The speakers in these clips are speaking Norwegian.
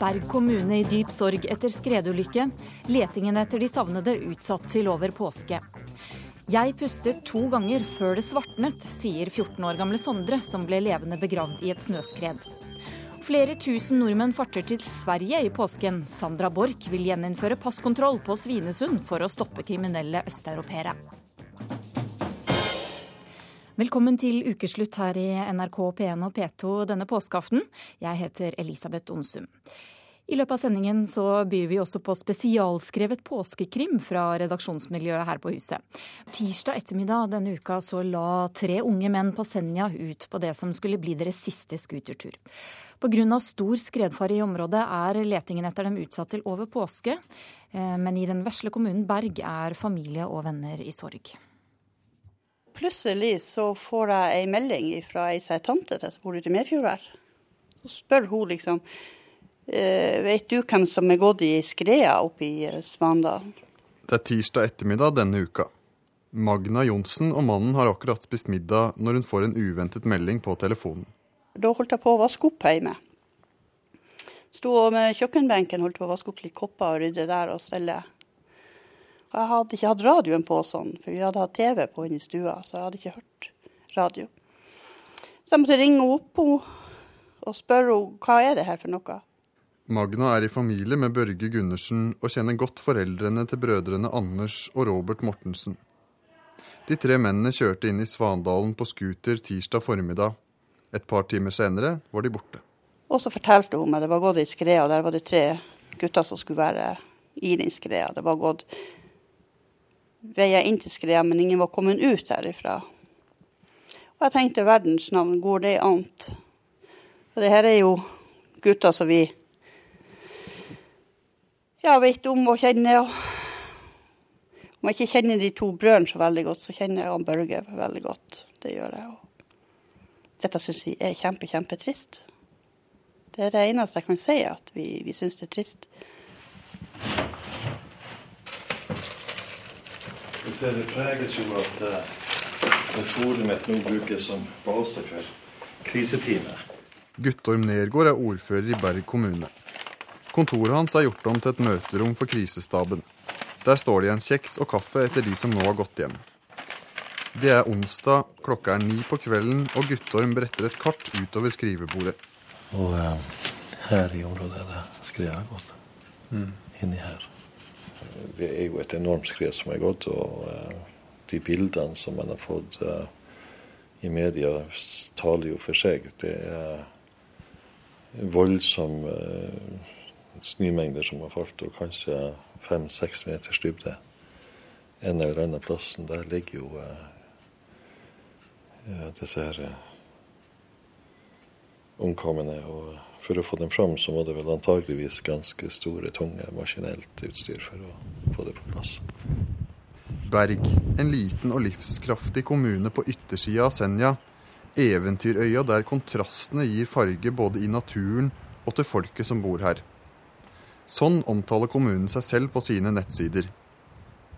Berg kommune i dyp sorg etter skredulykke. Letingen etter de savnede utsatt til over påske. Jeg pustet to ganger før det svartnet, sier 14 år gamle Sondre, som ble levende begravd i et snøskred. Flere tusen nordmenn farter til Sverige i påsken. Sandra Borch vil gjeninnføre passkontroll på Svinesund for å stoppe kriminelle østeuropeere. Velkommen til ukeslutt her i NRK P1 og P2 denne påskeaften. Jeg heter Elisabeth Onsum. I løpet av sendingen så byr vi også på spesialskrevet påskekrim fra redaksjonsmiljøet her på huset. Tirsdag ettermiddag denne uka så la tre unge menn på Senja ut på det som skulle bli deres siste scootertur. Pga. stor skredfare i området er letingen etter dem utsatt til over påske. Eh, men i den vesle kommunen Berg er familie og venner i sorg. Plutselig så får jeg ei melding fra ei som er tante til som bor ute i Medfjordvær. Så spør hun liksom «Eh, Vet du hvem som er gått i skreia oppe i eh, Svandal? Det er tirsdag ettermiddag denne uka. Magna Johnsen og mannen har akkurat spist middag når hun får en uventet melding på telefonen. Da holdt jeg på å vaske opp hjemme. Sto med kjøkkenbenken, holdt på å vaske opp litt kopper og rydde der og stelle. Jeg hadde ikke hatt radioen på sånn, for vi hadde hatt TV på inne i stua, så jeg hadde ikke hørt radio. Så jeg måtte ringe opp henne og spørre henne hva er det her for noe. Magna er i familie med Børge Gundersen og kjenner godt foreldrene til brødrene Anders og Robert Mortensen. De tre mennene kjørte inn i Svandalen på scooter tirsdag formiddag. Et par timer senere var de borte. Og så fortalte hun meg det var gått i skred, og der var det tre gutter som skulle være i den skreda. Det var gått veia inn til skreia, men ingen var kommet ut derifra. Og jeg tenkte verdens navn, går det an? Og det her er jo gutter som vi ja, vet om og kjenner. Om jeg ikke kjenner de to brødrene så veldig godt, så kjenner jeg han Børge veldig godt. Det gjør jeg. Dette syns vi er kjempe, kjempetrist. Det er det eneste jeg kan si, at vi, vi syns det er trist. Ser det preges jo at kontoret mitt nå brukes som base for kriseteamet. Guttorm Nergård er ordfører i Berg kommune. Kontoret hans er gjort om til et møterom for krisestaben. Der står det igjen kjeks og kaffe etter de som nå har gått hjem. Det er onsdag, klokka er ni på kvelden, og Guttorm bretter et kart utover skrivebordet. Og uh, her i området er det skrevet godt. Mm. Inni her det er jo et enormt skred som har gått. Og uh, de bildene som man har fått uh, i media, taler jo for seg. Det er voldsomme uh, snømengder som har falt, og kanskje fem-seks meters dybde. En eller annen plassen der ligger jo disse her omkomne. og for å få dem fram, så må det vel antageligvis ganske store, tunge maskinelt utstyr for å få det på plass. Berg, en liten og livskraftig kommune på yttersida av Senja. Eventyrøya der kontrastene gir farge både i naturen og til folket som bor her. Sånn omtaler kommunen seg selv på sine nettsider.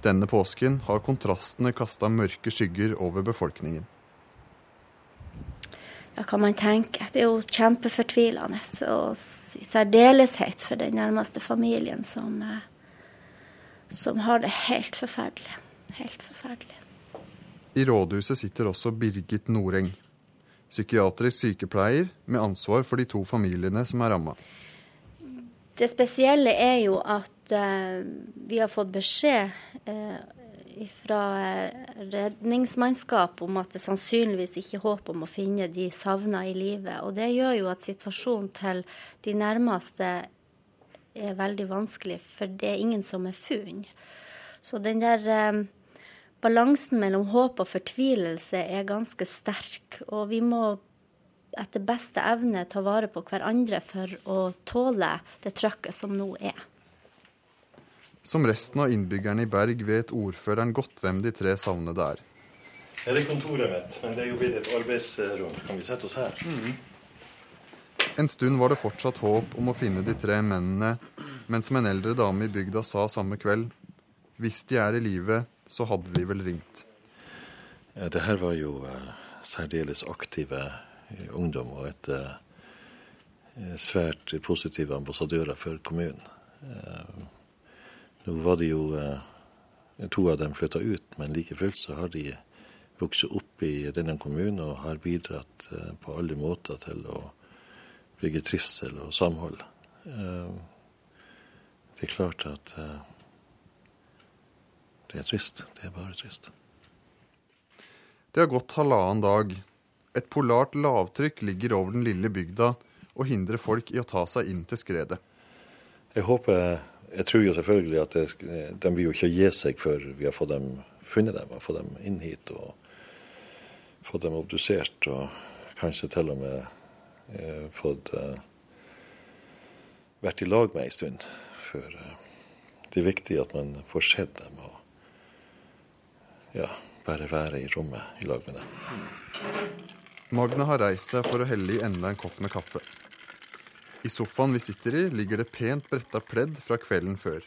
Denne påsken har kontrastene kasta mørke skygger over befolkningen ja, kan man tenke. Det er jo kjempefortvilende. Og i særdeleshet for den nærmeste familien som, eh, som har det helt forferdelig. Helt forferdelig. I rådhuset sitter også Birgit Noreng, psykiatrisk sykepleier med ansvar for de to familiene som er ramma. Det spesielle er jo at uh, vi har fått beskjed uh, fra eh, redningsmannskap om at det sannsynligvis ikke er håp om å finne de savna i live. Og det gjør jo at situasjonen til de nærmeste er veldig vanskelig, for det er ingen som er funnet. Så den der eh, balansen mellom håp og fortvilelse er ganske sterk. Og vi må etter beste evne ta vare på hverandre for å tåle det trøkket som nå er. Som resten av innbyggerne i Berg vet ordføreren godt hvem de tre savnede er. Her er kontoret mitt, men det er jo blitt et arbeidsrom. Kan vi sette oss her? Mm. En stund var det fortsatt håp om å finne de tre mennene, men som en eldre dame i bygda sa samme kveld, hvis de er i live, så hadde de vel ringt. Ja, det her var jo uh, særdeles aktive uh, ungdom og et uh, svært positive ambassadører for kommunen. Nå var det jo To av dem flytta ut, men like fullt så har de vokst opp i denne kommunen og har bidratt på alle måter til å bygge trivsel og samhold. Det er klart at det er trist. Det er bare trist. Det har gått halvannen dag. Et polart lavtrykk ligger over den lille bygda og hindrer folk i å ta seg inn til skredet. Jeg håper, jeg tror jo selvfølgelig at det, de vil jo ikke gi seg før vi har fått dem, funnet dem og fått dem inn hit og fått dem obdusert og kanskje til og med eh, fått eh, vært i lag med ei stund. For eh, det er viktig at man får sett dem og ja, bare være i rommet i lag med dem. Magne har reist seg for å helle i enda en kopp med kaffe. I sofaen vi sitter i, ligger det pent bretta pledd fra kvelden før.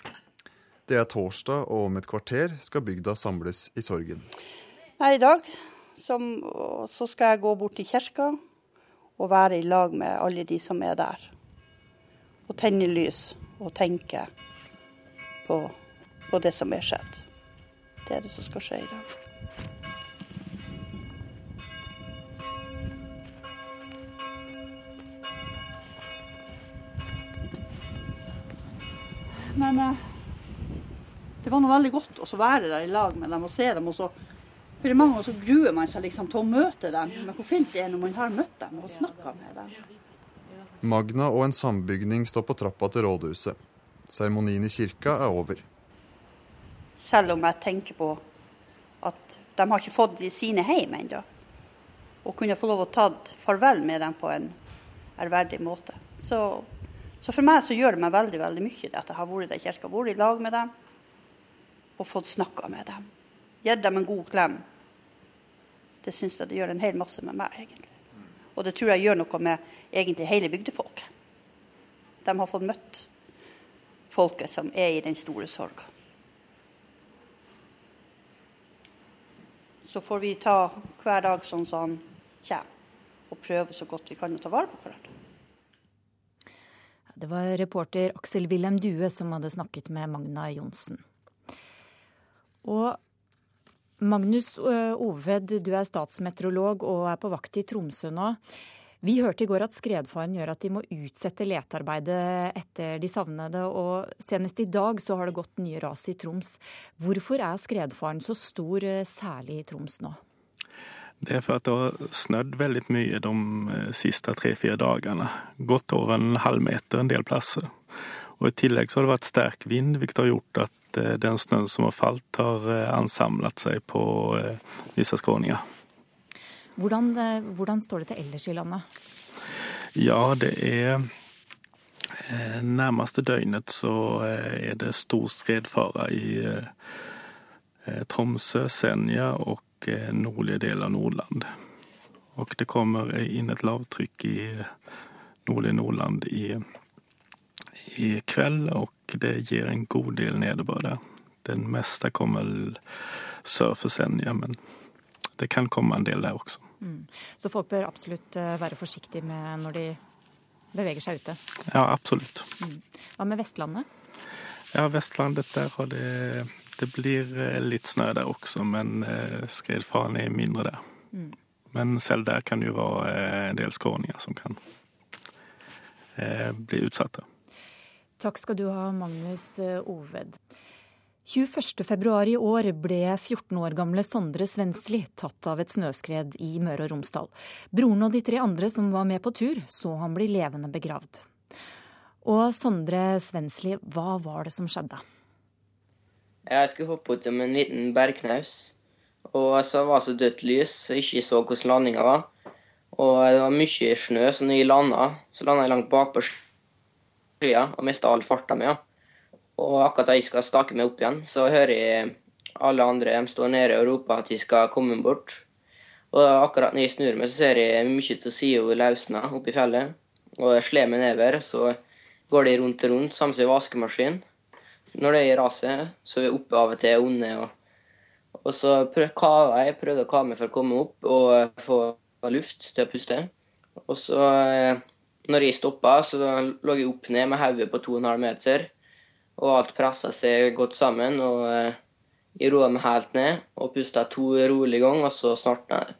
Det er torsdag, og om et kvarter skal bygda samles i sorgen. Nei, I dag som, så skal jeg gå bort til kirka og være i lag med alle de som er der. Og tenne lys og tenke på, på det som er skjedd. Det er det som skal skje i dag. Men eh, det var noe veldig godt å være der i lag med dem og se dem. og så for mange ganger så gruer man seg liksom til å møte dem, men hvor fint det er når man har møtt dem og snakka med dem. Magna og en sambygning står på trappa til rådhuset. Seremonien i kirka er over. Selv om jeg tenker på at de har ikke fått sine hjem ennå. Og kunne få lov å ta farvel med dem på en ærverdig måte. Så så for meg så gjør det meg veldig veldig mye at jeg har vært der kirka, vært i lag med dem og fått snakka med dem. Gitt dem en god klem. Det syns jeg det gjør en hel masse med meg, egentlig. Og det tror jeg gjør noe med egentlig hele bygdefolket. De har fått møtt folket som er i den store sorga. Så får vi ta hver dag sånn som han kommer, og prøve så godt vi kan å ta vare på hverandre. Det var reporter Aksel Wilhelm Due som hadde snakket med Magna Johnsen. Og Magnus Oved, du er statsmeteorolog og er på vakt i Tromsø nå. Vi hørte i går at skredfaren gjør at de må utsette letearbeidet etter de savnede, og senest i dag så har det gått nye ras i Troms. Hvorfor er skredfaren så stor, særlig i Troms nå? Det er for at det har snødd veldig mye de eh, siste tre-fire dagene. Gått over en halv meter en del plasser. Og I tillegg så har det vært sterk vind, hvilket har gjort at eh, den snøen som har falt, har eh, ansamlet seg på visse skråninger. Hvordan, hvordan står det til ellers i landet? Ja, det er Nærmeste døgnet så er det stor skredfare i Tromsø, Senja og Eh, nordlige del av Nordland. Og det kommer inn et lavtrykk i nordlige Nordland i, i kveld, og det gir en god del nedbør der. Den meste kommer sør for Senja, men det kan komme en del der også. Mm. Så folk bør absolutt eh, være forsiktige med når de beveger seg ute? Ja, absolutt. Mm. Hva med Vestlandet? Ja, Vestlandet der har det det blir eh, litt snø der også, men eh, skredfaren er mindre der. Mm. Men selv der kan det jo være eh, en del skråninger som kan bli utsatte. Takk skal du ha, Magnus Oved. 21.2 i år ble 14 år gamle Sondre Svensli tatt av et snøskred i Møre og Romsdal. Broren og de tre andre som var med på tur, så han bli levende begravd. Og Sondre Svensli, hva var det som skjedde? Jeg skulle hoppe ut om en liten bergknaus. Og så var det så dødt lys, så jeg ikke så hvordan landinga var. Og det var mye snø, så når jeg landa, så landa jeg langt bakpå skya og mista all farta mi. Og akkurat da jeg skal stake meg opp igjen, så hører jeg alle andre stå nede og rope at de skal komme bort. Og akkurat når jeg snur meg, så ser jeg mye av sida løsna oppe i fjellet. Og jeg slår meg nedover, så går de rundt og rundt, samme som en vaskemaskin når det er raset, så er jeg og til onde. Og, og så kava jeg. Prøvde å kave meg for å komme opp og få luft til å puste. Og så eh, når jeg stoppa, så lå jeg opp ned med hodet på 2,5 meter. Og alt pressa seg godt sammen. og eh, Jeg roa meg helt ned og pusta to rolige ganger, og så starta jeg.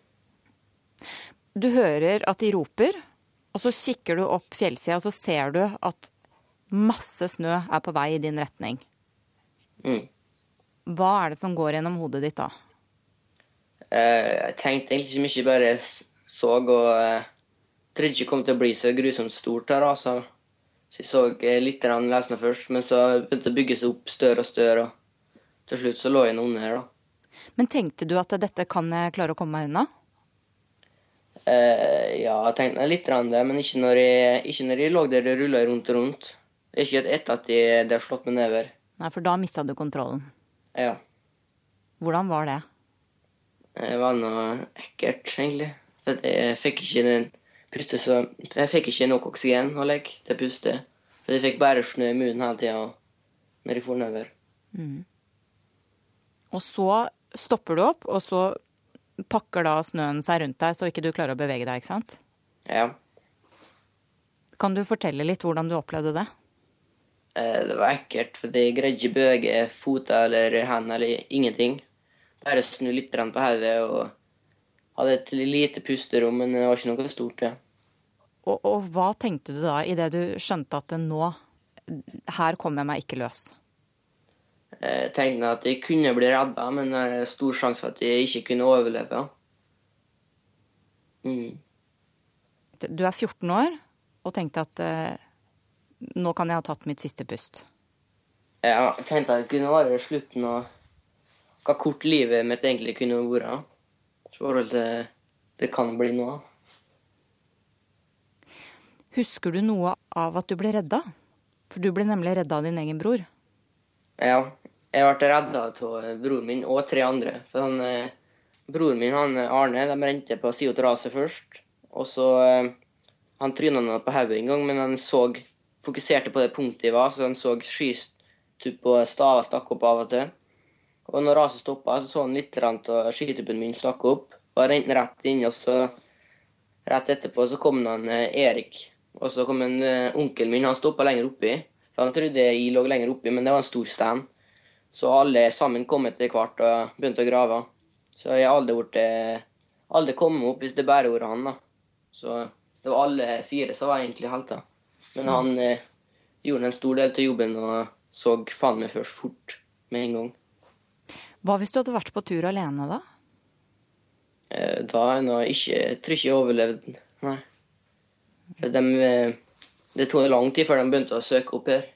Du hører at de roper, og så kikker du opp fjellsida, og så ser du at masse snø er på vei i din retning. Mm. Hva er det som går gjennom hodet ditt da? Eh, jeg tenkte egentlig ikke mye, bare så og eh, trodde ikke det kom til å bli så grusomt stort her, altså. Så jeg så eh, litt lesende først, men så begynte det å bygge seg opp større og større. Og til slutt så lå jeg under her, da. Men tenkte du at dette kan jeg klare å komme meg unna? Uh, ja, jeg tenkte litt det, men ikke når jeg, ikke når jeg lå der det rulla rundt og rundt. Ikke etter at de, de har slått meg nedover. Nei, for da mista du kontrollen. Ja. Hvordan var det? Det var noe ekkelt, egentlig. For jeg fikk ikke den puste så Jeg fikk ikke nok oksygen å legge til å puste. For jeg fikk bare snø i munnen hele tida når jeg for nedover. Mm. Og så stopper du opp, og så pakker da snøen seg rundt deg så ikke du klarer å bevege deg, ikke sant? Ja. Kan du fortelle litt hvordan du opplevde det? Eh, det var ekkelt, for jeg greide ikke bøye føtter eller hendene eller ingenting. Bare snu litt på hodet og hadde et lite pusterom, men det var ikke noe stort. Ja. Og, og hva tenkte du da idet du skjønte at nå Her kommer jeg meg ikke løs? Jeg tenkte at jeg kunne bli redda, men det er stor sjanse for at jeg ikke kunne overleve. Mm. Du er 14 år og tenkte at eh, nå kan jeg ha tatt mitt siste pust? Ja, jeg tenkte at det kunne være slutten av hva kort livet mitt egentlig kunne vært. I forhold til det kan bli nå. Husker du noe av at du ble redda? For du ble nemlig redda av din egen bror. Ja, jeg ble redda av broren min og tre andre. For han, eh, Broren min han Arne de rente på sida av raset først. Og så eh, Han tryna på hodet en gang, men han så fokuserte på det punktet jeg var, så han så skystup og staver stakk opp av og til. Og når raset stoppa, så så han litt av skytuppen min stakk opp. Og rente rett inn, og så rett etterpå så kom han eh, Erik. Og så kom en onkelen min, han stoppa lenger oppi. For han trodde jeg lå lenger oppi, men det var en stor stand. Så alle sammen kom etter hvert og begynte å grave. Så jeg har aldri, vært, eh, kommet opp hvis det bare var han. da. Så det var alle fire som var egentlig helter. Men han eh, gjorde en stor del til jobben og så faen meg først fort med en gang. Hva hvis du hadde vært på tur alene, da? Eh, da jeg ikke, jeg tror ikke jeg overlevde, nei. For de, eh, det tok lang tid før de begynte å søke opp her.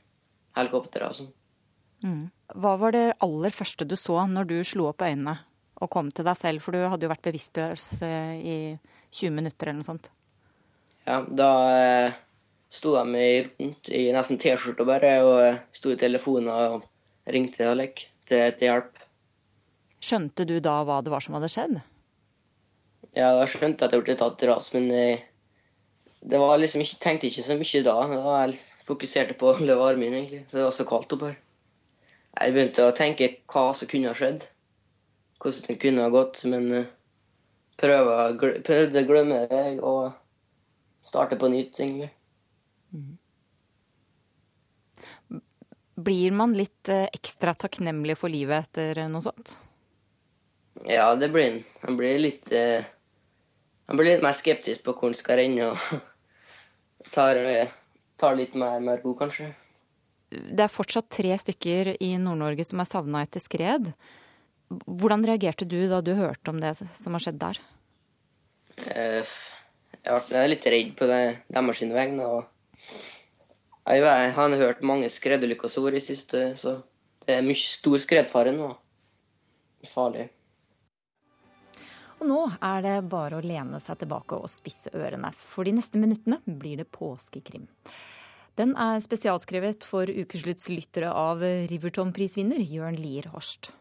Helikoptre og sånn. Mm. Hva var det aller første du så når du slo opp øynene og kom til deg selv? For du hadde jo vært bevisstløs eh, i 20 minutter eller noe sånt. Ja, da eh, sto meg rundt i nesten T-skjorte bare og eh, sto i telefonen og ringte Alek til, til hjelp. Skjønte du da hva det var som hadde skjedd? Ja, jeg skjønte at jeg ble tatt ras, men jeg, det var liksom jeg tenkte ikke så mye da. Da jeg fokuserte på å løpe armen, egentlig. For det var så kaldt oppe her. Jeg begynte å tenke hva som kunne ha skjedd. Hvordan det kunne ha gått. Men uh, prøvde å glemme det og starte på nytt, egentlig. Mm. Blir man litt uh, ekstra takknemlig for livet etter noe sånt? Ja, det blir en. Man blir litt Man blir litt mer skeptisk på hvor en skal renne, og tar, tar litt mer mer ro, kanskje det er fortsatt tre stykker i Nord-Norge som er savna etter skred. Hvordan reagerte du da du hørte om det som har skjedd der? Eh, jeg ble litt redd på det, deres vegne. Jeg har hørt mange vært i siste, så det er mye stor skredfare nå. Farlig. Og nå er det bare å lene seg tilbake og spisse ørene, for de neste minuttene blir det påskekrim. Den er spesialskrevet for ukeslutts lyttere av Riverton-prisvinner Jørn Lier Horst.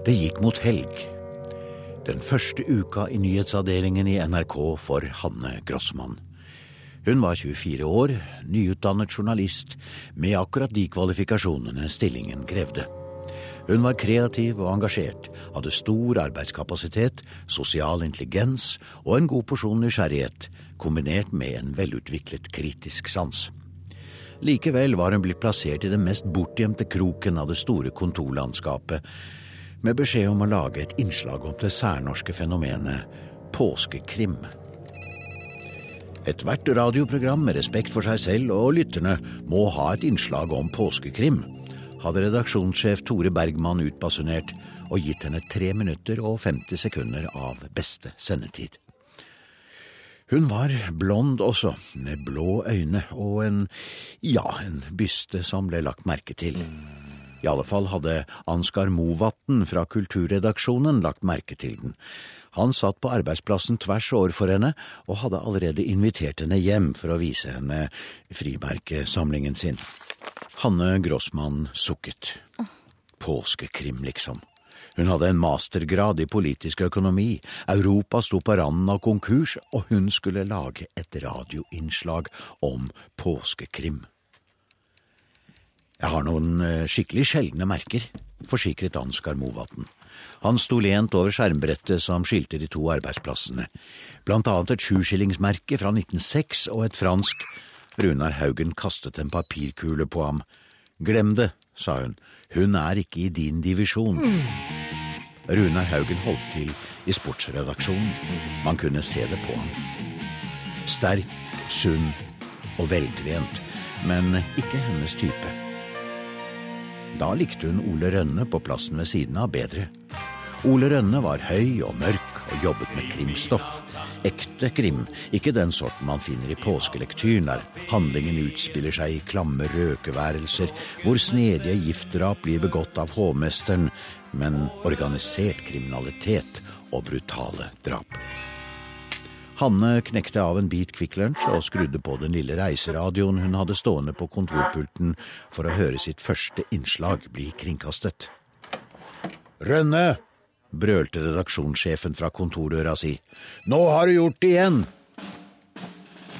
Det gikk mot helg. Den første uka i nyhetsavdelingen i NRK for Hanne Grossmann. Hun var 24 år, nyutdannet journalist med akkurat de kvalifikasjonene stillingen krevde. Hun var kreativ og engasjert, hadde stor arbeidskapasitet, sosial intelligens og en god porsjon nysgjerrighet, kombinert med en velutviklet kritisk sans. Likevel var hun blitt plassert i den mest bortgjemte kroken av det store kontorlandskapet, med beskjed om å lage et innslag om det særnorske fenomenet påskekrim. Ethvert radioprogram med respekt for seg selv og lytterne må ha et innslag om påskekrim, hadde redaksjonssjef Tore Bergman utbasunert og gitt henne tre minutter og 50 sekunder av beste sendetid. Hun var blond også, med blå øyne og en, ja, en byste som ble lagt merke til. I alle fall hadde Ansgar Movatn fra Kulturredaksjonen lagt merke til den. Han satt på arbeidsplassen tvers overfor henne og hadde allerede invitert henne hjem for å vise henne frimerkesamlingen sin. Hanne Grossmann sukket. Påskekrim, liksom. Hun hadde en mastergrad i politisk økonomi, Europa sto på randen av konkurs, og hun skulle lage et radioinnslag om påskekrim. Jeg har noen eh, skikkelig sjeldne merker, forsikret Ansgar Movatn. Han sto lent over skjermbrettet som skilte de to arbeidsplassene, blant annet et sjuskillingsmerke fra 1906 og et fransk. Runar Haugen kastet en papirkule på ham. Glem det, sa hun, hun er ikke i din divisjon. Runar Haugen holdt til i sportsredaksjonen. Man kunne se det på ham. Sterk, sunn og veltrent, men ikke hennes type. Da likte hun Ole Rønne på plassen ved siden av bedre. Ole Rønne var høy og mørk og jobbet med krimstoff. Ekte krim, ikke den sorten man finner i påskelektyren, der handlingen utspiller seg i klamme røkeværelser, hvor snedige giftdrap blir begått av hovmesteren, men organisert kriminalitet og brutale drap. Hanne knekte av en bit Kvikk Lunsj og skrudde på den lille reiseradioen hun hadde stående på kontorpulten for å høre sitt første innslag bli kringkastet. Rønne! brølte redaksjonssjefen fra kontordøra si. Nå har du gjort det igjen!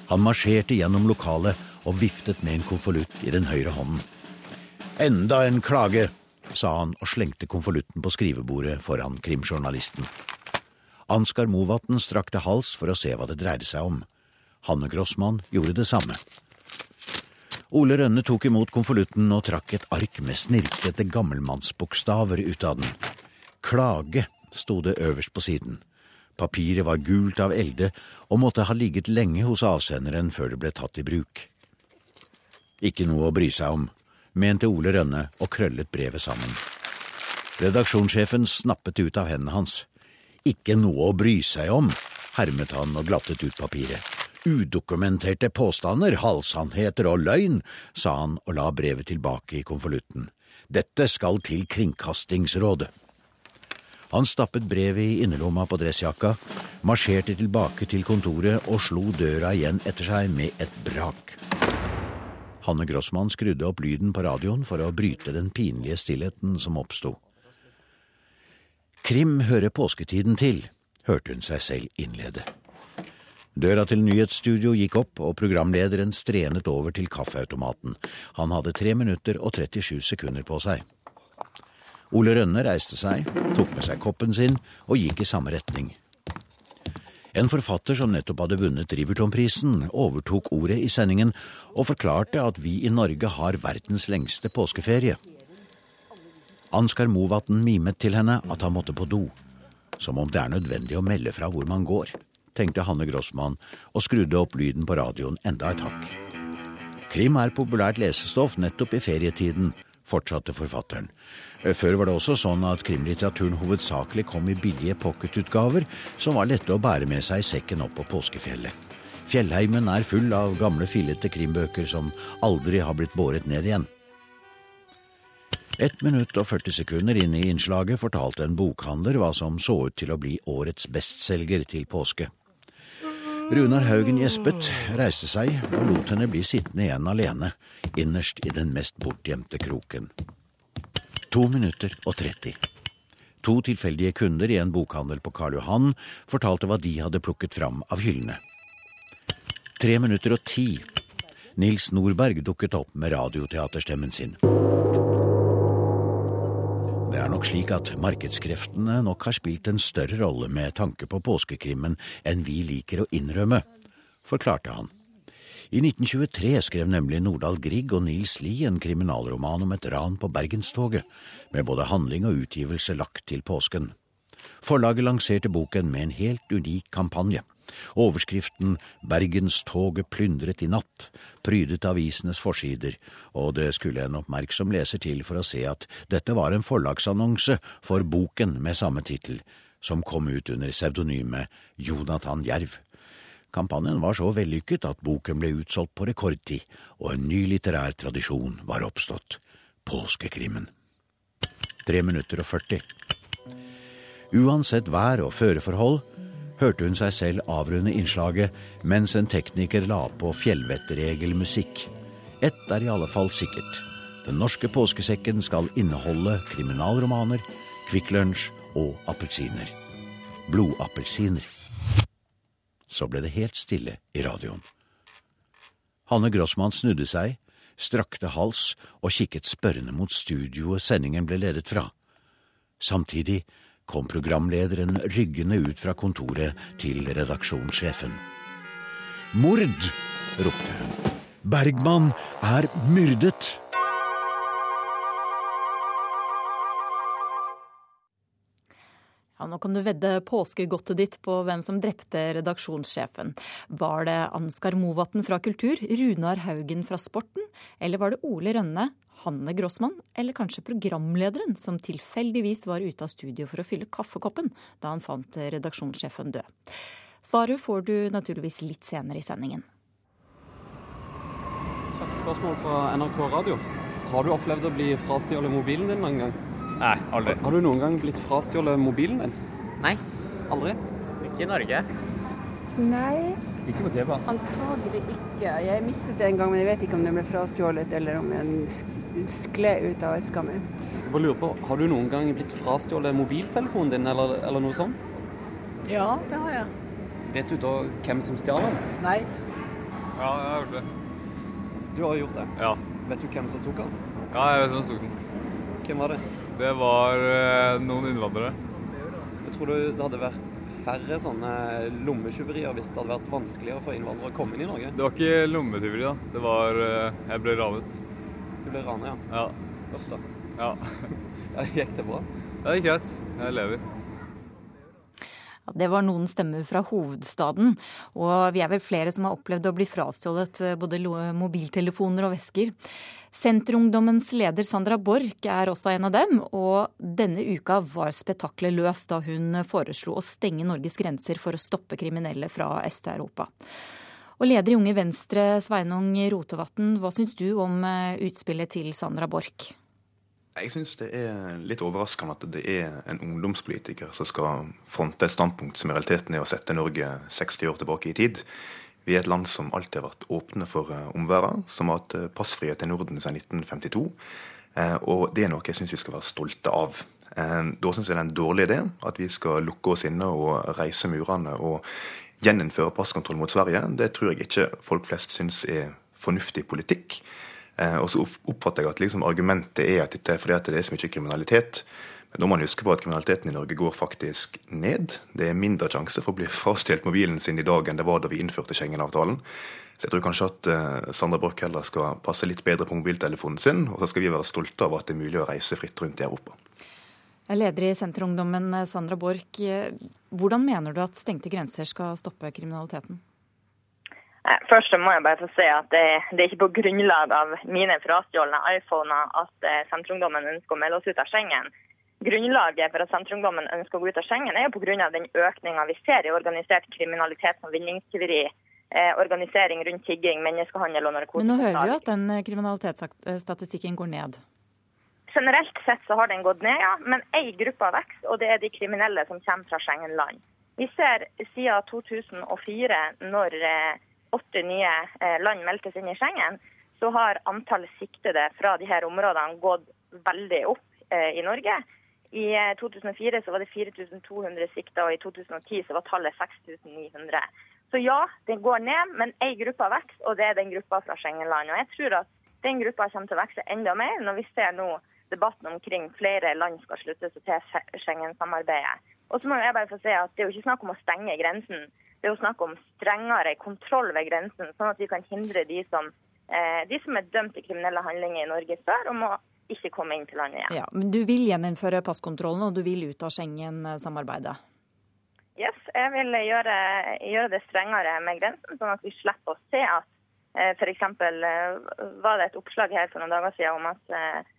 Han marsjerte gjennom lokalet og viftet med en konvolutt i den høyre hånden. Enda en klage, sa han og slengte konvolutten på skrivebordet foran krimjournalisten. Ansgar Movatn strakte hals for å se hva det dreide seg om. Hanne Grossmann gjorde det samme. Ole Rønne tok imot konvolutten og trakk et ark med snirklete gammelmannsbokstaver ut av den. Klage sto det øverst på siden. Papiret var gult av elde og måtte ha ligget lenge hos avsenderen før det ble tatt i bruk. Ikke noe å bry seg om, mente Ole Rønne og krøllet brevet sammen. Redaksjonssjefen snappet ut av hendene hans. Ikke noe å bry seg om, hermet han og glattet ut papiret. Udokumenterte påstander, halvsannheter og løgn, sa han og la brevet tilbake i konvolutten. Dette skal til Kringkastingsrådet. Han stappet brevet i innerlomma på dressjakka, marsjerte tilbake til kontoret og slo døra igjen etter seg med et brak. Hanne Grossmann skrudde opp lyden på radioen for å bryte den pinlige stillheten som oppsto. Krim hører påsketiden til, hørte hun seg selv innlede. Døra til nyhetsstudio gikk opp, og programlederen strenet over til kaffeautomaten. Han hadde tre minutter og 37 sekunder på seg. Ole Rønne reiste seg, tok med seg koppen sin og gikk i samme retning. En forfatter som nettopp hadde vunnet Rivertonprisen, overtok ordet i sendingen og forklarte at vi i Norge har verdens lengste påskeferie. Ansgar Movatn mimet til henne at han måtte på do. Som om det er nødvendig å melde fra hvor man går, tenkte Hanne Grossmann og skrudde opp lyden på radioen enda et hakk. Krim er populært lesestoff nettopp i ferietiden, fortsatte forfatteren. Før var det også sånn at krimlitteraturen hovedsakelig kom i billige pocketutgaver som var lette å bære med seg i sekken opp på påskefjellet. Fjellheimen er full av gamle, fillete krimbøker som aldri har blitt båret ned igjen. Ett minutt og 40 sekunder inne i innslaget fortalte en bokhandler hva som så ut til å bli årets bestselger til påske. Runar Haugen gjespet, reiste seg og lot henne bli sittende igjen alene, innerst i den mest bortgjemte kroken. To minutter og 30. To tilfeldige kunder i en bokhandel på Karl Johan fortalte hva de hadde plukket fram av hyllene. Tre minutter og ti. Nils Nordberg dukket opp med radioteaterstemmen sin. Det er nok slik at markedskreftene nok har spilt en større rolle med tanke på påskekrimmen enn vi liker å innrømme, forklarte han. I 1923 skrev nemlig Nordahl Grieg og Nils Lie en kriminalroman om et ran på Bergenstoget, med både handling og utgivelse lagt til påsken. Forlaget lanserte boken med en helt unik kampanje. Overskriften Bergenstoget plyndret i natt prydet avisenes forsider, og det skulle en oppmerksom leser til for å se at dette var en forlagsannonse for boken med samme tittel, som kom ut under pseudonymet Jonathan Jerv. Kampanjen var så vellykket at boken ble utsolgt på rekordtid, og en ny litterær tradisjon var oppstått – påskekrimmen. Tre minutter og 40. Uansett vær og føreforhold hørte hun seg selv avrunde innslaget mens en tekniker la på fjellvettregelmusikk. Ett er i alle fall sikkert. Den norske påskesekken skal inneholde kriminalromaner, Kvikk Lunsj og appelsiner. Blodappelsiner. Så ble det helt stille i radioen. Hanne Grossmann snudde seg, strakte hals og kikket spørrende mot studioet sendingen ble ledet fra. Samtidig kom programlederen ryggende ut fra kontoret til redaksjonssjefen. Mord! ropte hun. Bergman er myrdet! Ja, nå kan du vedde påskegodtet ditt på hvem som drepte redaksjonssjefen. Var det Ansgar Movatn fra Kultur, Runar Haugen fra Sporten, eller var det Ole Rønne, Hanne Grossmann eller kanskje programlederen som tilfeldigvis var ute av studio for å fylle kaffekoppen da han fant redaksjonssjefen død? Svaret får du naturligvis litt senere i sendingen. Kjapt spørsmål fra NRK Radio. Har du opplevd å bli frastjålet mobilen din noen gang? Nei, aldri. Har du noen gang blitt frastjålet mobilen din? Nei. Aldri? Ikke i Norge. Nei. Ikke på TV? Antagelig ikke. Jeg mistet det en gang, men jeg vet ikke om den ble frastjålet eller om den skled ut av eska mi. Jeg bare lurer på, Har du noen gang blitt frastjålet mobiltelefonen din eller, eller noe sånt? Ja, det har jeg. Vet du da hvem som stjal den? Nei. Ja, jeg har gjort det. Du har gjort det? Ja. Vet du hvem som tok den? Ja, jeg vet hvem som tok den. Hvem var det? Det var eh, noen innvandrere. Jeg tror det hadde vært færre sånne lommetyverier hvis det hadde vært vanskeligere for innvandrere å komme inn i Norge? Det var ikke lommetyveri, da. Det var eh, Jeg ble ranet. Du ble ranet, ja? Ja. Da. Ja. ja. Gikk det bra? Det gikk greit. Jeg lever. Det var noen stemmer fra hovedstaden. Og vi er vel flere som har opplevd å bli frastjålet eh, både mobiltelefoner og vesker. Senterungdommens leder Sandra Borch er også en av dem, og denne uka var spetakkelet løs da hun foreslo å stenge Norges grenser for å stoppe kriminelle fra Øst-Europa. Og leder i Unge Venstre, Sveinung Rotevatn, hva syns du om eh, utspillet til Sandra Borch? Jeg syns det er litt overraskende at det er en ungdomspolitiker som skal fronte et standpunkt som i realiteten er å sette Norge 60 år tilbake i tid. Vi er et land som alltid har vært åpne for uh, omverdenen, som har hatt uh, passfrihet i Norden siden 1952. Uh, og det er noe jeg syns vi skal være stolte av. da syns jeg det er en dårlig idé at vi skal lukke oss inne og reise murene og gjeninnføre passkontroll mot Sverige. Det tror jeg ikke folk flest syns er fornuftig politikk. Og så oppfatter jeg at liksom argumentet er at dette er fordi det er så mye kriminalitet. Men nå må man huske på at kriminaliteten i Norge går faktisk ned. Det er mindre sjanse for å bli frastjålet mobilen sin i dag enn det var da vi innførte Schengen-avtalen. Så jeg tror kanskje at uh, Sandra Borch heller skal passe litt bedre på mobiltelefonen sin, og så skal vi være stolte av at det er mulig å reise fritt rundt i Europa. Leder i Senterungdommen, Sandra Borch. Hvordan mener du at stengte grenser skal stoppe kriminaliteten? Først må jeg bare få si at det, det er ikke på grunnlag av mine frastjålne iPhoner at eh, Senterungdommen ønsker å melde oss ut av Schengen. Grunnlaget for at Senterungdommen ønsker å gå ut av Schengen, er jo pga. den økninga vi ser i organisert kriminalitet som vinningstyveri, eh, organisering rundt tigging, menneskehandel og narkotika. Men nå hører vi jo at den eh, kriminalitetsstatistikken går ned. Generelt sett så har den gått ned, ja. Men ei gruppe vokser, og det er de kriminelle som kommer fra Schengen-land. Vi ser siden 2004, når eh, åtte nye eh, land meldtes inn i Schengen, så har antallet siktede fra de her områdene gått veldig opp i Norge. I 2004 eh, så var det 4200 sikta, og i 2010 så var tallet 6900. Så ja, det går ned, men ei gruppe vokser, og det er den gruppa fra Schengen-land. Og jeg tror at den gruppa kommer til å vokse enda mer når vi ser nå debatten omkring flere land skal slutte seg til Schengen-samarbeidet. Og så må jeg bare få si at Det er jo ikke snakk om å stenge grensen, det er jo snakk om strengere kontroll ved grensen, sånn at vi kan hindre de som, eh, de som er dømt til kriminelle handlinger i Norge før, om å ikke komme inn til landet igjen. Ja, men Du vil gjeninnføre passkontrollen, og du vil ut av Schengen-samarbeidet? Yes, jeg vil gjøre, gjøre, det strengere med grensen, sånn at vi slipper å se at eh, f.eks. Eh, var det et oppslag her for noen dager siden om at eh,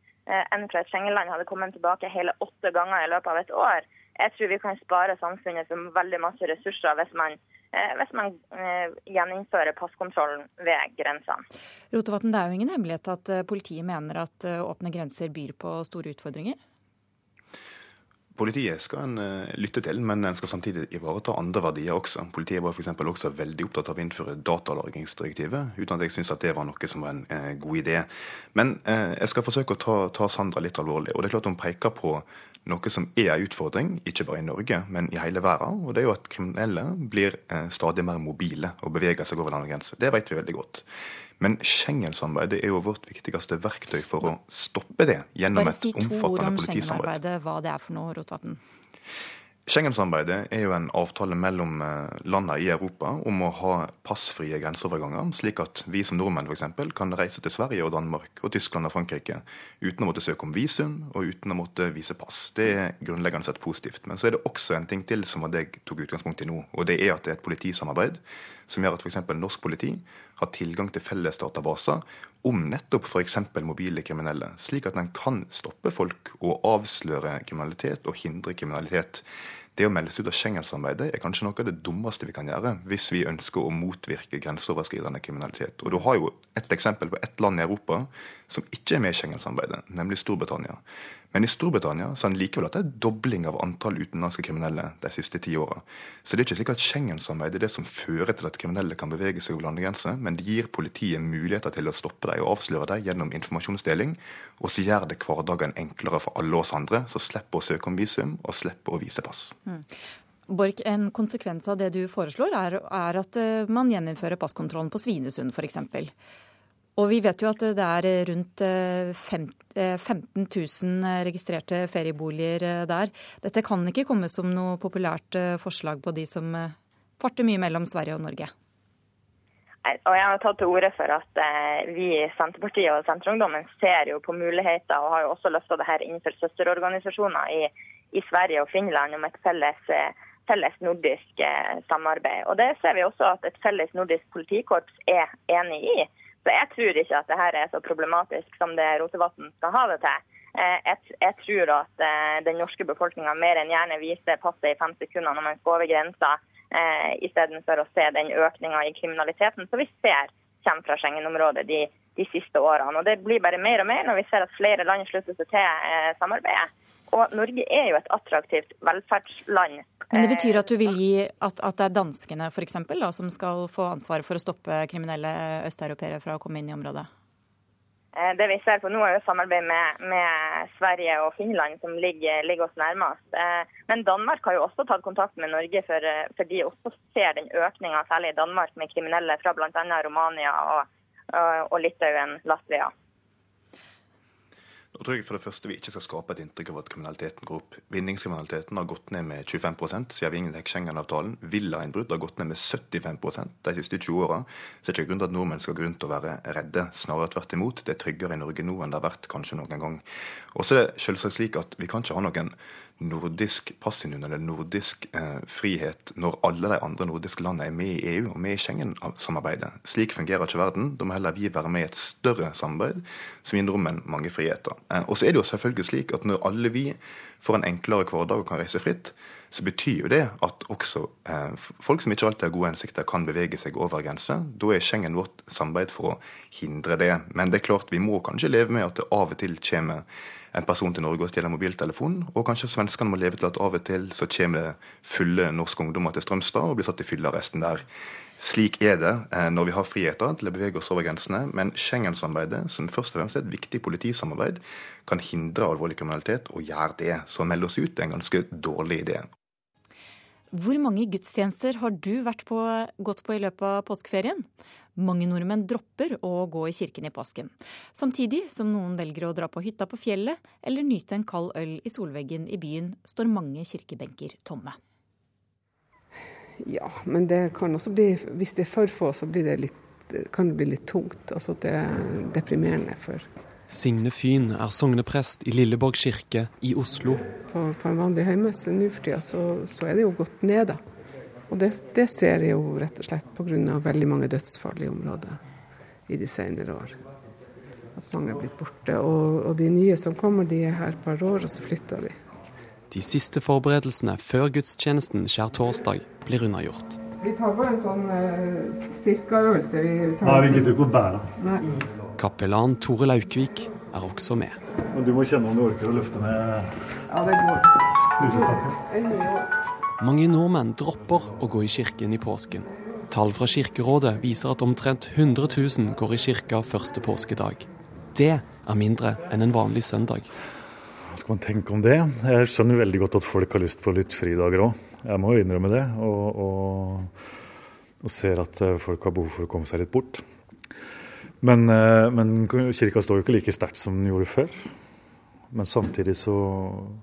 en fra et Schengen-land hadde kommet tilbake hele åtte ganger i løpet av et år. Jeg tror vi kan spare samfunnet for veldig masse ressurser hvis man, hvis man eh, gjeninnfører passkontrollen ved grensene. Rotevatn, det er jo ingen hemmelighet at eh, politiet mener at åpne grenser byr på store utfordringer? Politiet skal en lytte til, men en skal samtidig ivareta andre verdier også. Politiet var f.eks. også veldig opptatt av å innføre datalagringsdirektivet, uten at jeg syns det var noe som var en uh, god idé. Men uh, jeg skal forsøke å ta, ta, Sandra litt alvorlig. og det er klart Hun peker på noe som er en utfordring, ikke bare i Norge, men i hele verden. Og det er jo at kriminelle blir stadig mer mobile og beveger seg over landegrenser. Det vet vi veldig godt. Men Schengen-samarbeidet er jo vårt viktigste verktøy for å stoppe det gjennom et omfattende politisamarbeid. Bare si to ord om Schengen-arbeidet, hva det er for noe, Rotevatn. Schengen-samarbeidet er jo en avtale mellom eh, landene i Europa om å ha passfrie grenseoverganger, slik at vi som nordmenn f.eks. kan reise til Sverige og Danmark og Tyskland og Frankrike uten å måtte søke om visum og uten å måtte vise pass. Det er grunnleggende sett positivt. Men så er det også en ting til som jeg tok utgangspunkt i nå, og det er at det er et politisamarbeid som gjør at f.eks. norsk politi har tilgang til felles databaser om nettopp f.eks. mobile kriminelle, slik at en kan stoppe folk og avsløre kriminalitet og hindre kriminalitet. Det å melde seg ut av Schengen-samarbeidet er kanskje noe av det dummeste vi kan gjøre hvis vi ønsker å motvirke grenseoverskridende kriminalitet. Og Du har jo et eksempel på ett land i Europa som ikke er med i Schengen-samarbeidet, nemlig Storbritannia. Men i Storbritannia så har en likevel hatt en dobling av antall utenlandske kriminelle de siste ti åra. Så det er ikke slik at Schengen-samarbeidet er det som fører til at kriminelle kan bevege seg over landegrenser, men det gir politiet muligheter til å stoppe dem og avsløre dem gjennom informasjonsdeling, og så gjør det hverdagen enklere for alle oss andre, som slipper å søke om visum og slipper å vise pass. Mm. Borch, en konsekvens av det du foreslår, er, er at eh, man gjeninnfører passkontrollen på Svinesund f.eks. Og vi vet jo at det er rundt 15 000 eh, registrerte ferieboliger eh, der. Dette kan ikke komme som noe populært eh, forslag på de som farter mye mellom Sverige og Norge. Og jeg har tatt til orde for at vi i Senterpartiet og Senterungdommen ser jo på muligheter, og har jo også løfta det her innenfor søsterorganisasjoner i, i, Sverige og Finland om et felles, felles nordisk samarbeid. Og Det ser vi også at et felles nordisk politikorps er enig i. Så jeg tror ikke at dette er så problematisk som det Rotevatn skal ha det til. Eh, jeg, jeg tror at eh, den norske befolkninga mer enn gjerne viser passet i fem sekunder når man skal over grensa, eh, istedenfor å se den økninga i kriminaliteten som vi ser kommer fra Schengen-området de, de, siste årene. Og Det blir bare mer og mer når vi ser at flere land slutter seg til samarbeidet. Og Norge er jo et attraktivt velferdsland. Men det betyr at du vil gi at, at det er danskene for eksempel, da, som skal få ansvaret for å stoppe kriminelle østeuropeere fra å komme inn i området? Eh, det vi ser på nå, er jo samarbeid med, med Sverige og Finland, som ligger, ligger, oss nærmest. Eh, men Danmark har jo også tatt kontakt med Norge, for, eh, for de også ser den økninga, særlig i Danmark, med kriminelle fra bl.a. Romania og, og, og Litauen, Latvia. Da tror jeg for det første vi ikke skal skape et inntrykk av at kriminaliteten går opp. Vinningskriminaliteten har gått ned med 25% siden vi inngikk Schengen-avtalen. Villainnbrudd har gått ned med 75% de siste 20 åra. Så det er ikke grunn til at nordmenn skal gå rundt og være redde. Snarere tvert imot. Det er tryggere i Norge nå enn det har vært kanskje noen gang. Og så er det selvsagt slik at vi kan ikke ha noen nordisk passunion eller nordisk eh, frihet når alle de andre nordiske landene er med i EU og med i Schengen-samarbeidet. Slik fungerer ikke verden. Da må heller vi være med i et større samarbeid som gir nordmenn mange friheter. Eh, og så er det jo selvfølgelig slik at når alle vi får en enklere hverdag og kan reise fritt, så betyr jo det at også eh, folk som ikke alltid har gode hensikter, kan bevege seg over grenser. Da er Schengen vårt samarbeid for å hindre det. Men det er klart vi må kanskje leve med at det av og til kommer en person til Norge og stjeler mobiltelefonen, og kanskje svenskene må leve til at av og til så kommer det fulle norske ungdommer til Strømstad og blir satt i fyllearresten der. Slik er det eh, når vi har friheter til å bevege oss over grensene, men Schengen-samarbeidet, som først og fremst er et viktig politisamarbeid, kan hindre alvorlig kriminalitet, og gjør det. Så å melde oss ut er en ganske dårlig idé. Hvor mange gudstjenester har du på, gått på i løpet av påskeferien? Mange nordmenn dropper å gå i kirken i påsken. Samtidig som noen velger å dra på hytta på fjellet eller nyte en kald øl i solveggen i byen, står mange kirkebenker tomme. Ja, men det kan også bli, hvis det er for få, så det litt, kan det bli litt tungt. Altså det er deprimerende for Signe Fyn er sogneprest i Lilleborg kirke i Oslo. På, på en vanlig høymesse nå for tida, så, så, er det jo gått ned, da. Og det, det ser jeg jo rett og slett pga. veldig mange dødsfall i området i de senere år. At mange er blitt borte. Og, og de nye som kommer, de er her et par år, og så flytter de. De siste forberedelsene før gudstjenesten skjærtorsdag blir unnagjort. Vi tar bare en sånn eh, cirkaøvelse. Vi tar Nei, vi gidder ikke å bære. Nei. Kapellan Tore Laukvik er også med. Du må kjenne om du orker å løfte ned ja, det går. lusestakken. Mange nordmenn dropper å gå i kirken i påsken. Tall fra Kirkerådet viser at omtrent 100 000 går i kirka første påskedag. Det er mindre enn en vanlig søndag. Hva skal man tenke om det? Jeg skjønner veldig godt at folk har lyst på litt fridager òg. Jeg må jo innrømme det. Og, og, og, ser at folk har behov for å komme seg litt bort. Men, eh, men kirka står jo ikke like sterkt som den gjorde før. Men samtidig så,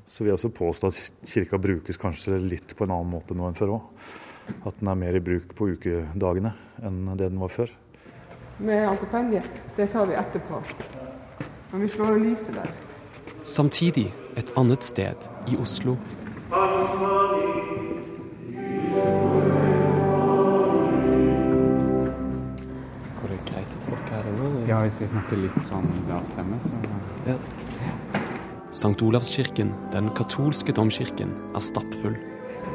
så, vil jeg også påstå at kirka brukes kanskje litt på en annen måte nå enn før òg. At den er mer i bruk på ukedagene enn det den var før. Med altipendiet, det tar vi etterpå. Men vi slår lyset der. Samtidig et annet sted i Oslo. Hvis vi snakker litt sånn lavstemme, så ja. St. Olavskirken, den katolske domkirken, er stappfull.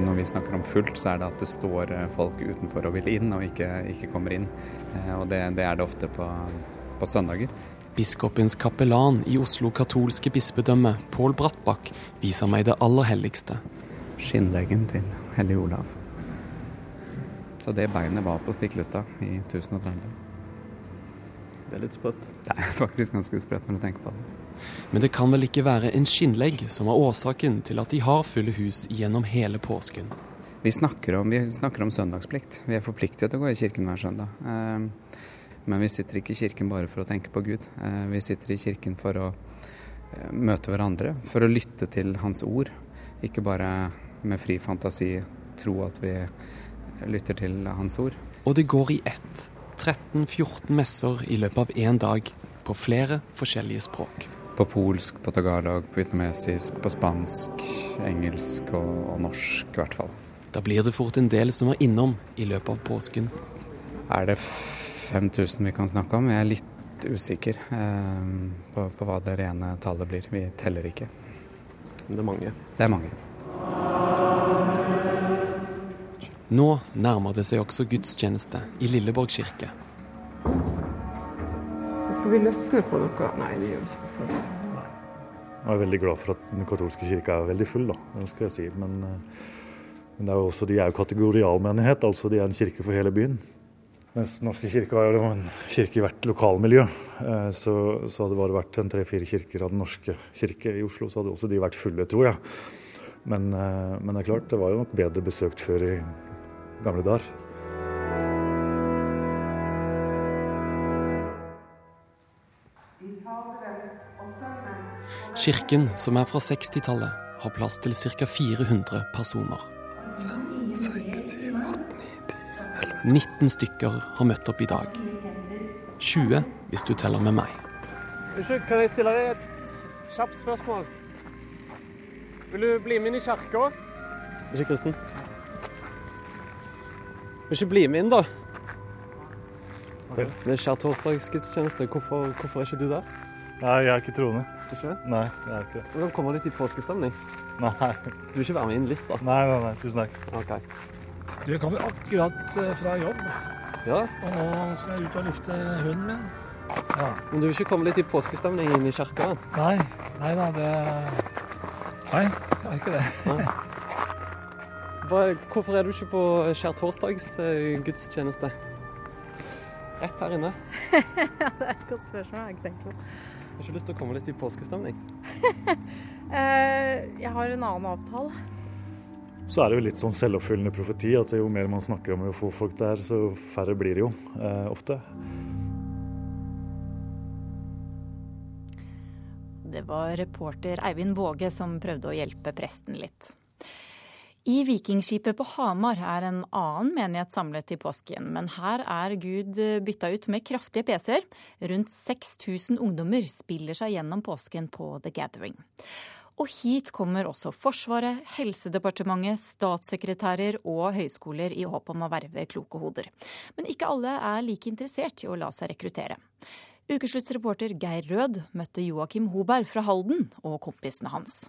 Når vi snakker om fullt, så er det at det står eh, folk utenfor og vil inn, og ikke, ikke kommer inn. Eh, og det, det, er det ofte på, på søndager. Biskopens kapellan i Oslo katolske bispedømme, Pål Brattbakk, viser meg det aller helligste. Skinnleggen til Hellig Olav. Så det beinet var på Stiklestad i 1030. Det er litt sprøtt. Det er faktisk ganske sprøtt når du tenker på det. Men det kan vel ikke være en skinnlegg som er årsaken til at de har fulle hus gjennom hele påsken? Vi snakker, om, vi snakker om søndagsplikt. Vi er forpliktet til å gå i kirken hver søndag. Ehm, men vi sitter ikke i kirken bare for å tenke på Gud. Ehm, vi sitter i kirken for å eh, møte hverandre, for å lytte til Hans ord. Ikke bare med fri fantasi tro at vi lytter til Hans ord. Og det går i ett. 13-14 messer i løpet av én dag på flere forskjellige språk. På polsk, på tagalog, på vietnamesisk, på spansk, engelsk og, og, norsk i hvert fall. Da blir det fort en del som er innom i løpet av påsken. Er det 5000 vi kan snakke om? Jeg er litt usikker eh, på, på, hva det rene tallet blir. Vi teller ikke. Men det er mange? Det er mange. Nå nærmer det seg også gudstjeneste i Lilleborg kirke. Skal vi løsne på noe? Nei, det gjør vi ikke. Jeg er veldig glad for at den katolske kirka er veldig full, da, det skal jeg si. Men, eh, men er også, de er jo kategorialmenighet, altså de er en kirke for hele byen. Mens Den norske kirke er jo en kirke i hvert lokalmiljø. Eh, så, så hadde det bare vært en tre-fire kirker av Den norske kirke i Oslo, så hadde også de vært fulle, tror jeg. Men, eh, men det er klart, det var jo nok bedre besøkt før i gamle dager. Kirken, som er fra 60-tallet, har plass til ca. 400 personer. 5, 6, 7, 8, 9, 10, 11 19 stykker har møtt opp i dag. 20 hvis du teller med meg. Unnskyld, kan jeg stille deg et kjapt spørsmål? Vil du bli med inn i kirka? Ikke kristen? Ikke bli med inn, da? Det er skjærtorsdagsgudstjeneste. Hvorfor, hvorfor er ikke du der? Nei, jeg er ikke troende. Ikke? Nei, jeg er ikke det. Du kan komme litt i påskestemning. Nei. Du vil ikke være med inn litt, da? Nei, nei, nei. Tusen takk. Ok. Du kommer akkurat eh, fra jobb, Ja, og nå skal jeg ut og lufte hunden min. Ja. Men du vil ikke komme litt i påskestemning inn i kirka? Nei, nei da, det Nei, jeg er ikke det. Hva, hvorfor er du ikke på skjærtorsdagsgudstjeneste? Rett her inne. ja, det er et godt spørsmål. Jeg har ikke tenkt på. Har ikke lyst til å komme litt i påskestemning? Eh, jeg har en annen avtale. Så er det jo litt sånn selvoppfyllende profeti at jo mer man snakker om å få folk der, så færre blir det jo eh, ofte. Det var reporter Eivind Våge som prøvde å hjelpe presten litt. I Vikingskipet på Hamar er en annen menighet samlet til påsken, men her er Gud bytta ut med kraftige PC-er. Rundt 6000 ungdommer spiller seg gjennom påsken på The Gathering. Og hit kommer også Forsvaret, Helsedepartementet, statssekretærer og høyskoler i håp om å verve kloke hoder. Men ikke alle er like interessert i å la seg rekruttere. Ukesluttsreporter Geir Rød møtte Joakim Hoberg fra Halden og kompisene hans.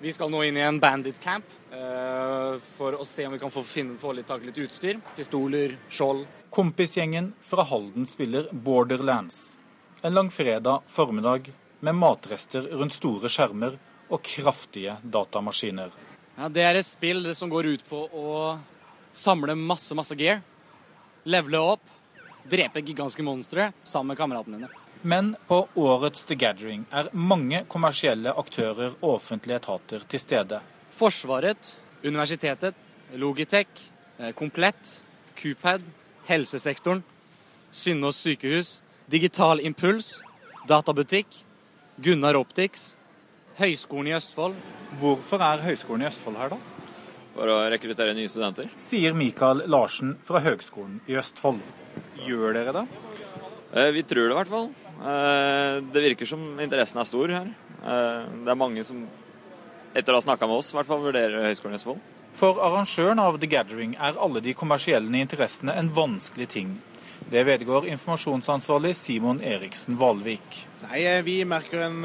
Vi skal nå inn i en bandit camp uh, for å se om vi kan få, finne, få litt tak i litt utstyr. Pistoler, skjold. Kompisgjengen fra Halden spiller Borderlands. En langfredag formiddag med matrester rundt store skjermer og kraftige datamaskiner. Ja, Det er et spill som går ut på å samle masse, masse gear. Levele opp, drepe gigantiske monstre sammen med kameratene dine. Men på årets The Gathering er mange kommersielle aktører og offentlige etater til stede. Forsvaret, universitetet, Logitech, eh, Komplett, Qpad, helsesektoren, Synnås sykehus, Digital Impuls, Databutikk, Gunnar Optics, Høgskolen i Østfold. Hvorfor er Høgskolen i Østfold her, da? For å rekruttere nye studenter. Sier Mikael Larsen fra Høgskolen i Østfold. Gjør dere det? Eh, vi tror det i hvert fall. Eh, det virker som interessen er stor her. Eh, det er mange som, etter å ha snakka med oss, i hvert fall vurderer Høgskolen i Østfold. For arrangøren av The Gathering er alle de kommersielle interessene en vanskelig ting. Det vedgår informasjonsansvarlig Simon Eriksen Valvik. Nei, Vi merker en,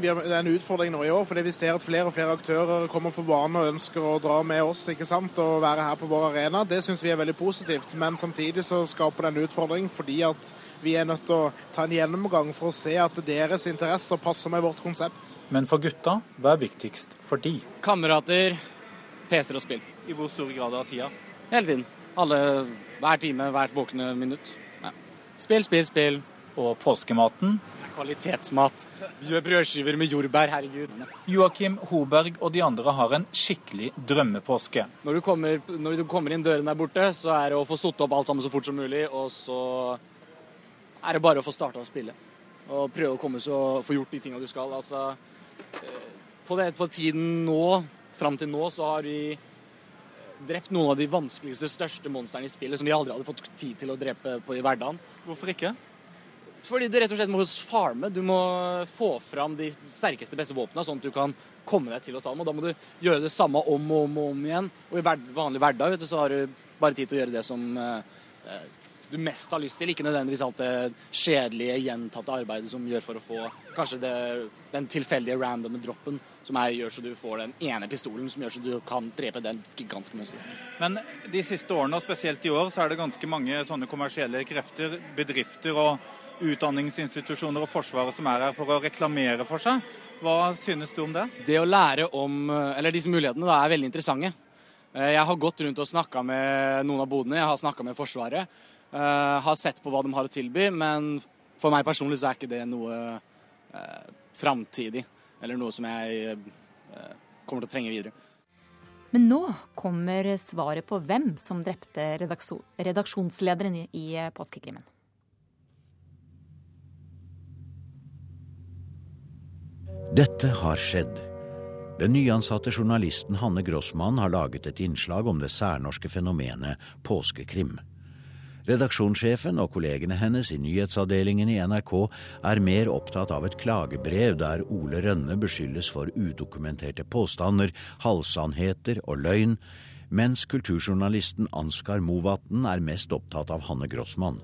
det er en utfordring nå i år, fordi vi ser at flere og flere aktører kommer på banen og ønsker å dra med oss ikke sant, og være her på vår arena. Det syns vi er veldig positivt. Men samtidig så skaper det en utfordring fordi at vi er nødt til å ta en gjennomgang for å se at deres interesser passer med vårt konsept. Men for gutta, hva er viktigst for de? Kamerater, PC-er og spill. I hvor stor grad av tida? Hele tiden. Alle, hver time, hvert våkne minutt. Ja. Spill, spill, spill. Og påskematen? Kvalitetsmat. Brødskiver med jordbær, herregud. Joakim Hoberg og de andre har en skikkelig drømmepåske. Når du kommer, når du kommer inn døren der borte, så er det å få satt opp alt sammen så fort som mulig, og så er det bare å få starta å spille. Og prøve å komme så, få gjort de tinga du skal. Altså, på, det, på tiden nå, fram til nå, så har vi drept noen av de vanskeligste, største monstrene i spillet som de aldri hadde fått tid til å drepe på i hverdagen. Hvorfor ikke? Fordi du rett og slett må farme. Du må få fram de sterkeste, beste våpnene, sånn at du kan komme deg til å ta dem. Og da må du gjøre det samme om og om, og om igjen. Og i vanlig hverdag vet du, så har du bare tid til å gjøre det som eh, du mest har lyst til. Ikke nødvendigvis alt det kjedelige, gjentatte arbeidet som gjør for å få kanskje det, den tilfeldige randome droppen som er, gjør så du får den ene pistolen som gjør så du kan drepe den gigantiske monsteret. Men de siste årene, og spesielt i år, så er det ganske mange sånne kommersielle krefter, bedrifter og utdanningsinstitusjoner og Forsvaret som er her for å reklamere for seg. Hva synes du om det? Det å lære om, eller Disse mulighetene da, er veldig interessante. Jeg har gått rundt og snakka med noen av bodene, jeg har snakka med Forsvaret. Uh, har sett på hva de har å tilby, men for meg personlig så er ikke det noe uh, framtidig. Eller noe som jeg uh, kommer til å trenge videre. Men nå kommer svaret på hvem som drepte redaksjonslederen i, i påskekrimmen. Dette har skjedd. Den nyansatte journalisten Hanne Grossmann har laget et innslag om det særnorske fenomenet påskekrim. Redaksjonssjefen og kollegene hennes i nyhetsavdelingen i NRK er mer opptatt av et klagebrev der Ole Rønne beskyldes for udokumenterte påstander, halvsannheter og løgn, mens kulturjournalisten Ansgar Movatn er mest opptatt av Hanne Grossmann.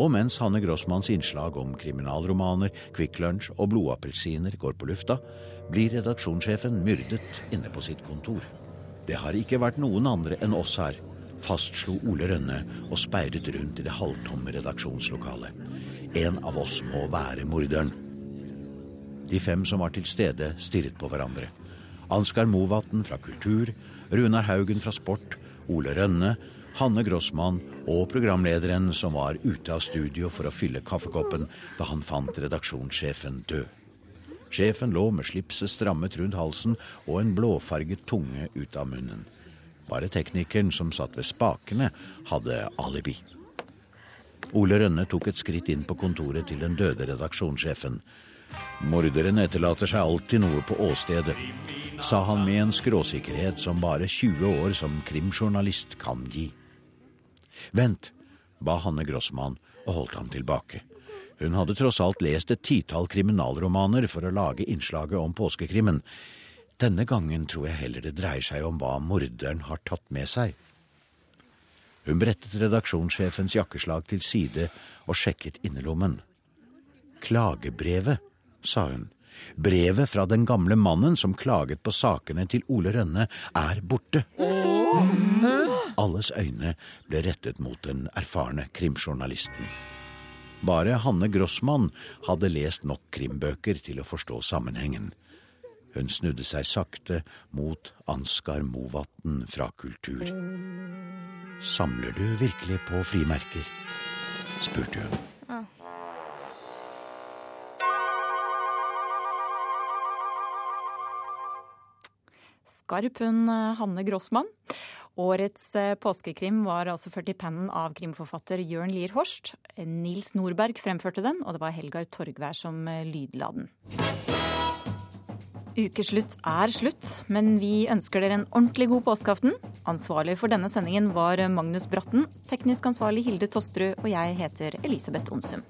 Og mens Hanne Grossmanns innslag om kriminalromaner, Kvikk Lunsj og blodappelsiner går på lufta, blir redaksjonssjefen myrdet inne på sitt kontor. Det har ikke vært noen andre enn oss her, fastslo Ole Rønne og speidet rundt i det halvtomme redaksjonslokalet. En av oss må være morderen. De fem som var til stede, stirret på hverandre. Ansgar Movatn fra Kultur, Runar Haugen fra Sport, Ole Rønne, Hanne Grossmann og programlederen som var ute av studio for å fylle kaffekoppen da han fant redaksjonssjefen død. Sjefen lå med slipset strammet rundt halsen og en blåfarget tunge ut av munnen. Bare teknikeren som satt ved spakene, hadde alibi. Ole Rønne tok et skritt inn på kontoret til den døde redaksjonssjefen. Morderen etterlater seg alltid noe på åstedet, sa han med en skråsikkerhet som bare 20 år som krimjournalist kan gi. Vent, ba Hanne Grossmann og holdt ham tilbake. Hun hadde tross alt lest et titall kriminalromaner for å lage innslaget om påskekrimmen. Denne gangen tror jeg heller det dreier seg om hva morderen har tatt med seg. Hun brettet redaksjonssjefens jakkeslag til side og sjekket innerlommen. Klagebrevet, sa hun. Brevet fra den gamle mannen som klaget på sakene til Ole Rønne, er borte. Alles øyne ble rettet mot den erfarne krimjournalisten. Bare Hanne Grossmann hadde lest nok krimbøker til å forstå sammenhengen. Hun snudde seg sakte mot Ansgar Movatn fra Kultur. Samler du virkelig på frimerker? spurte hun. Skarp hun Hanne Grossmann. Årets eh, påskekrim var altså ført i pennen av krimforfatter Jørn Lier Horst. Nils Nordberg fremførte den, og det var Helgar Torgvær som eh, lydla den. Ukeslutt er slutt, men vi ønsker dere en ordentlig god påskeaften. Ansvarlig for denne sendingen var Magnus Bratten, teknisk ansvarlig Hilde Tosterud, og jeg heter Elisabeth Onsum.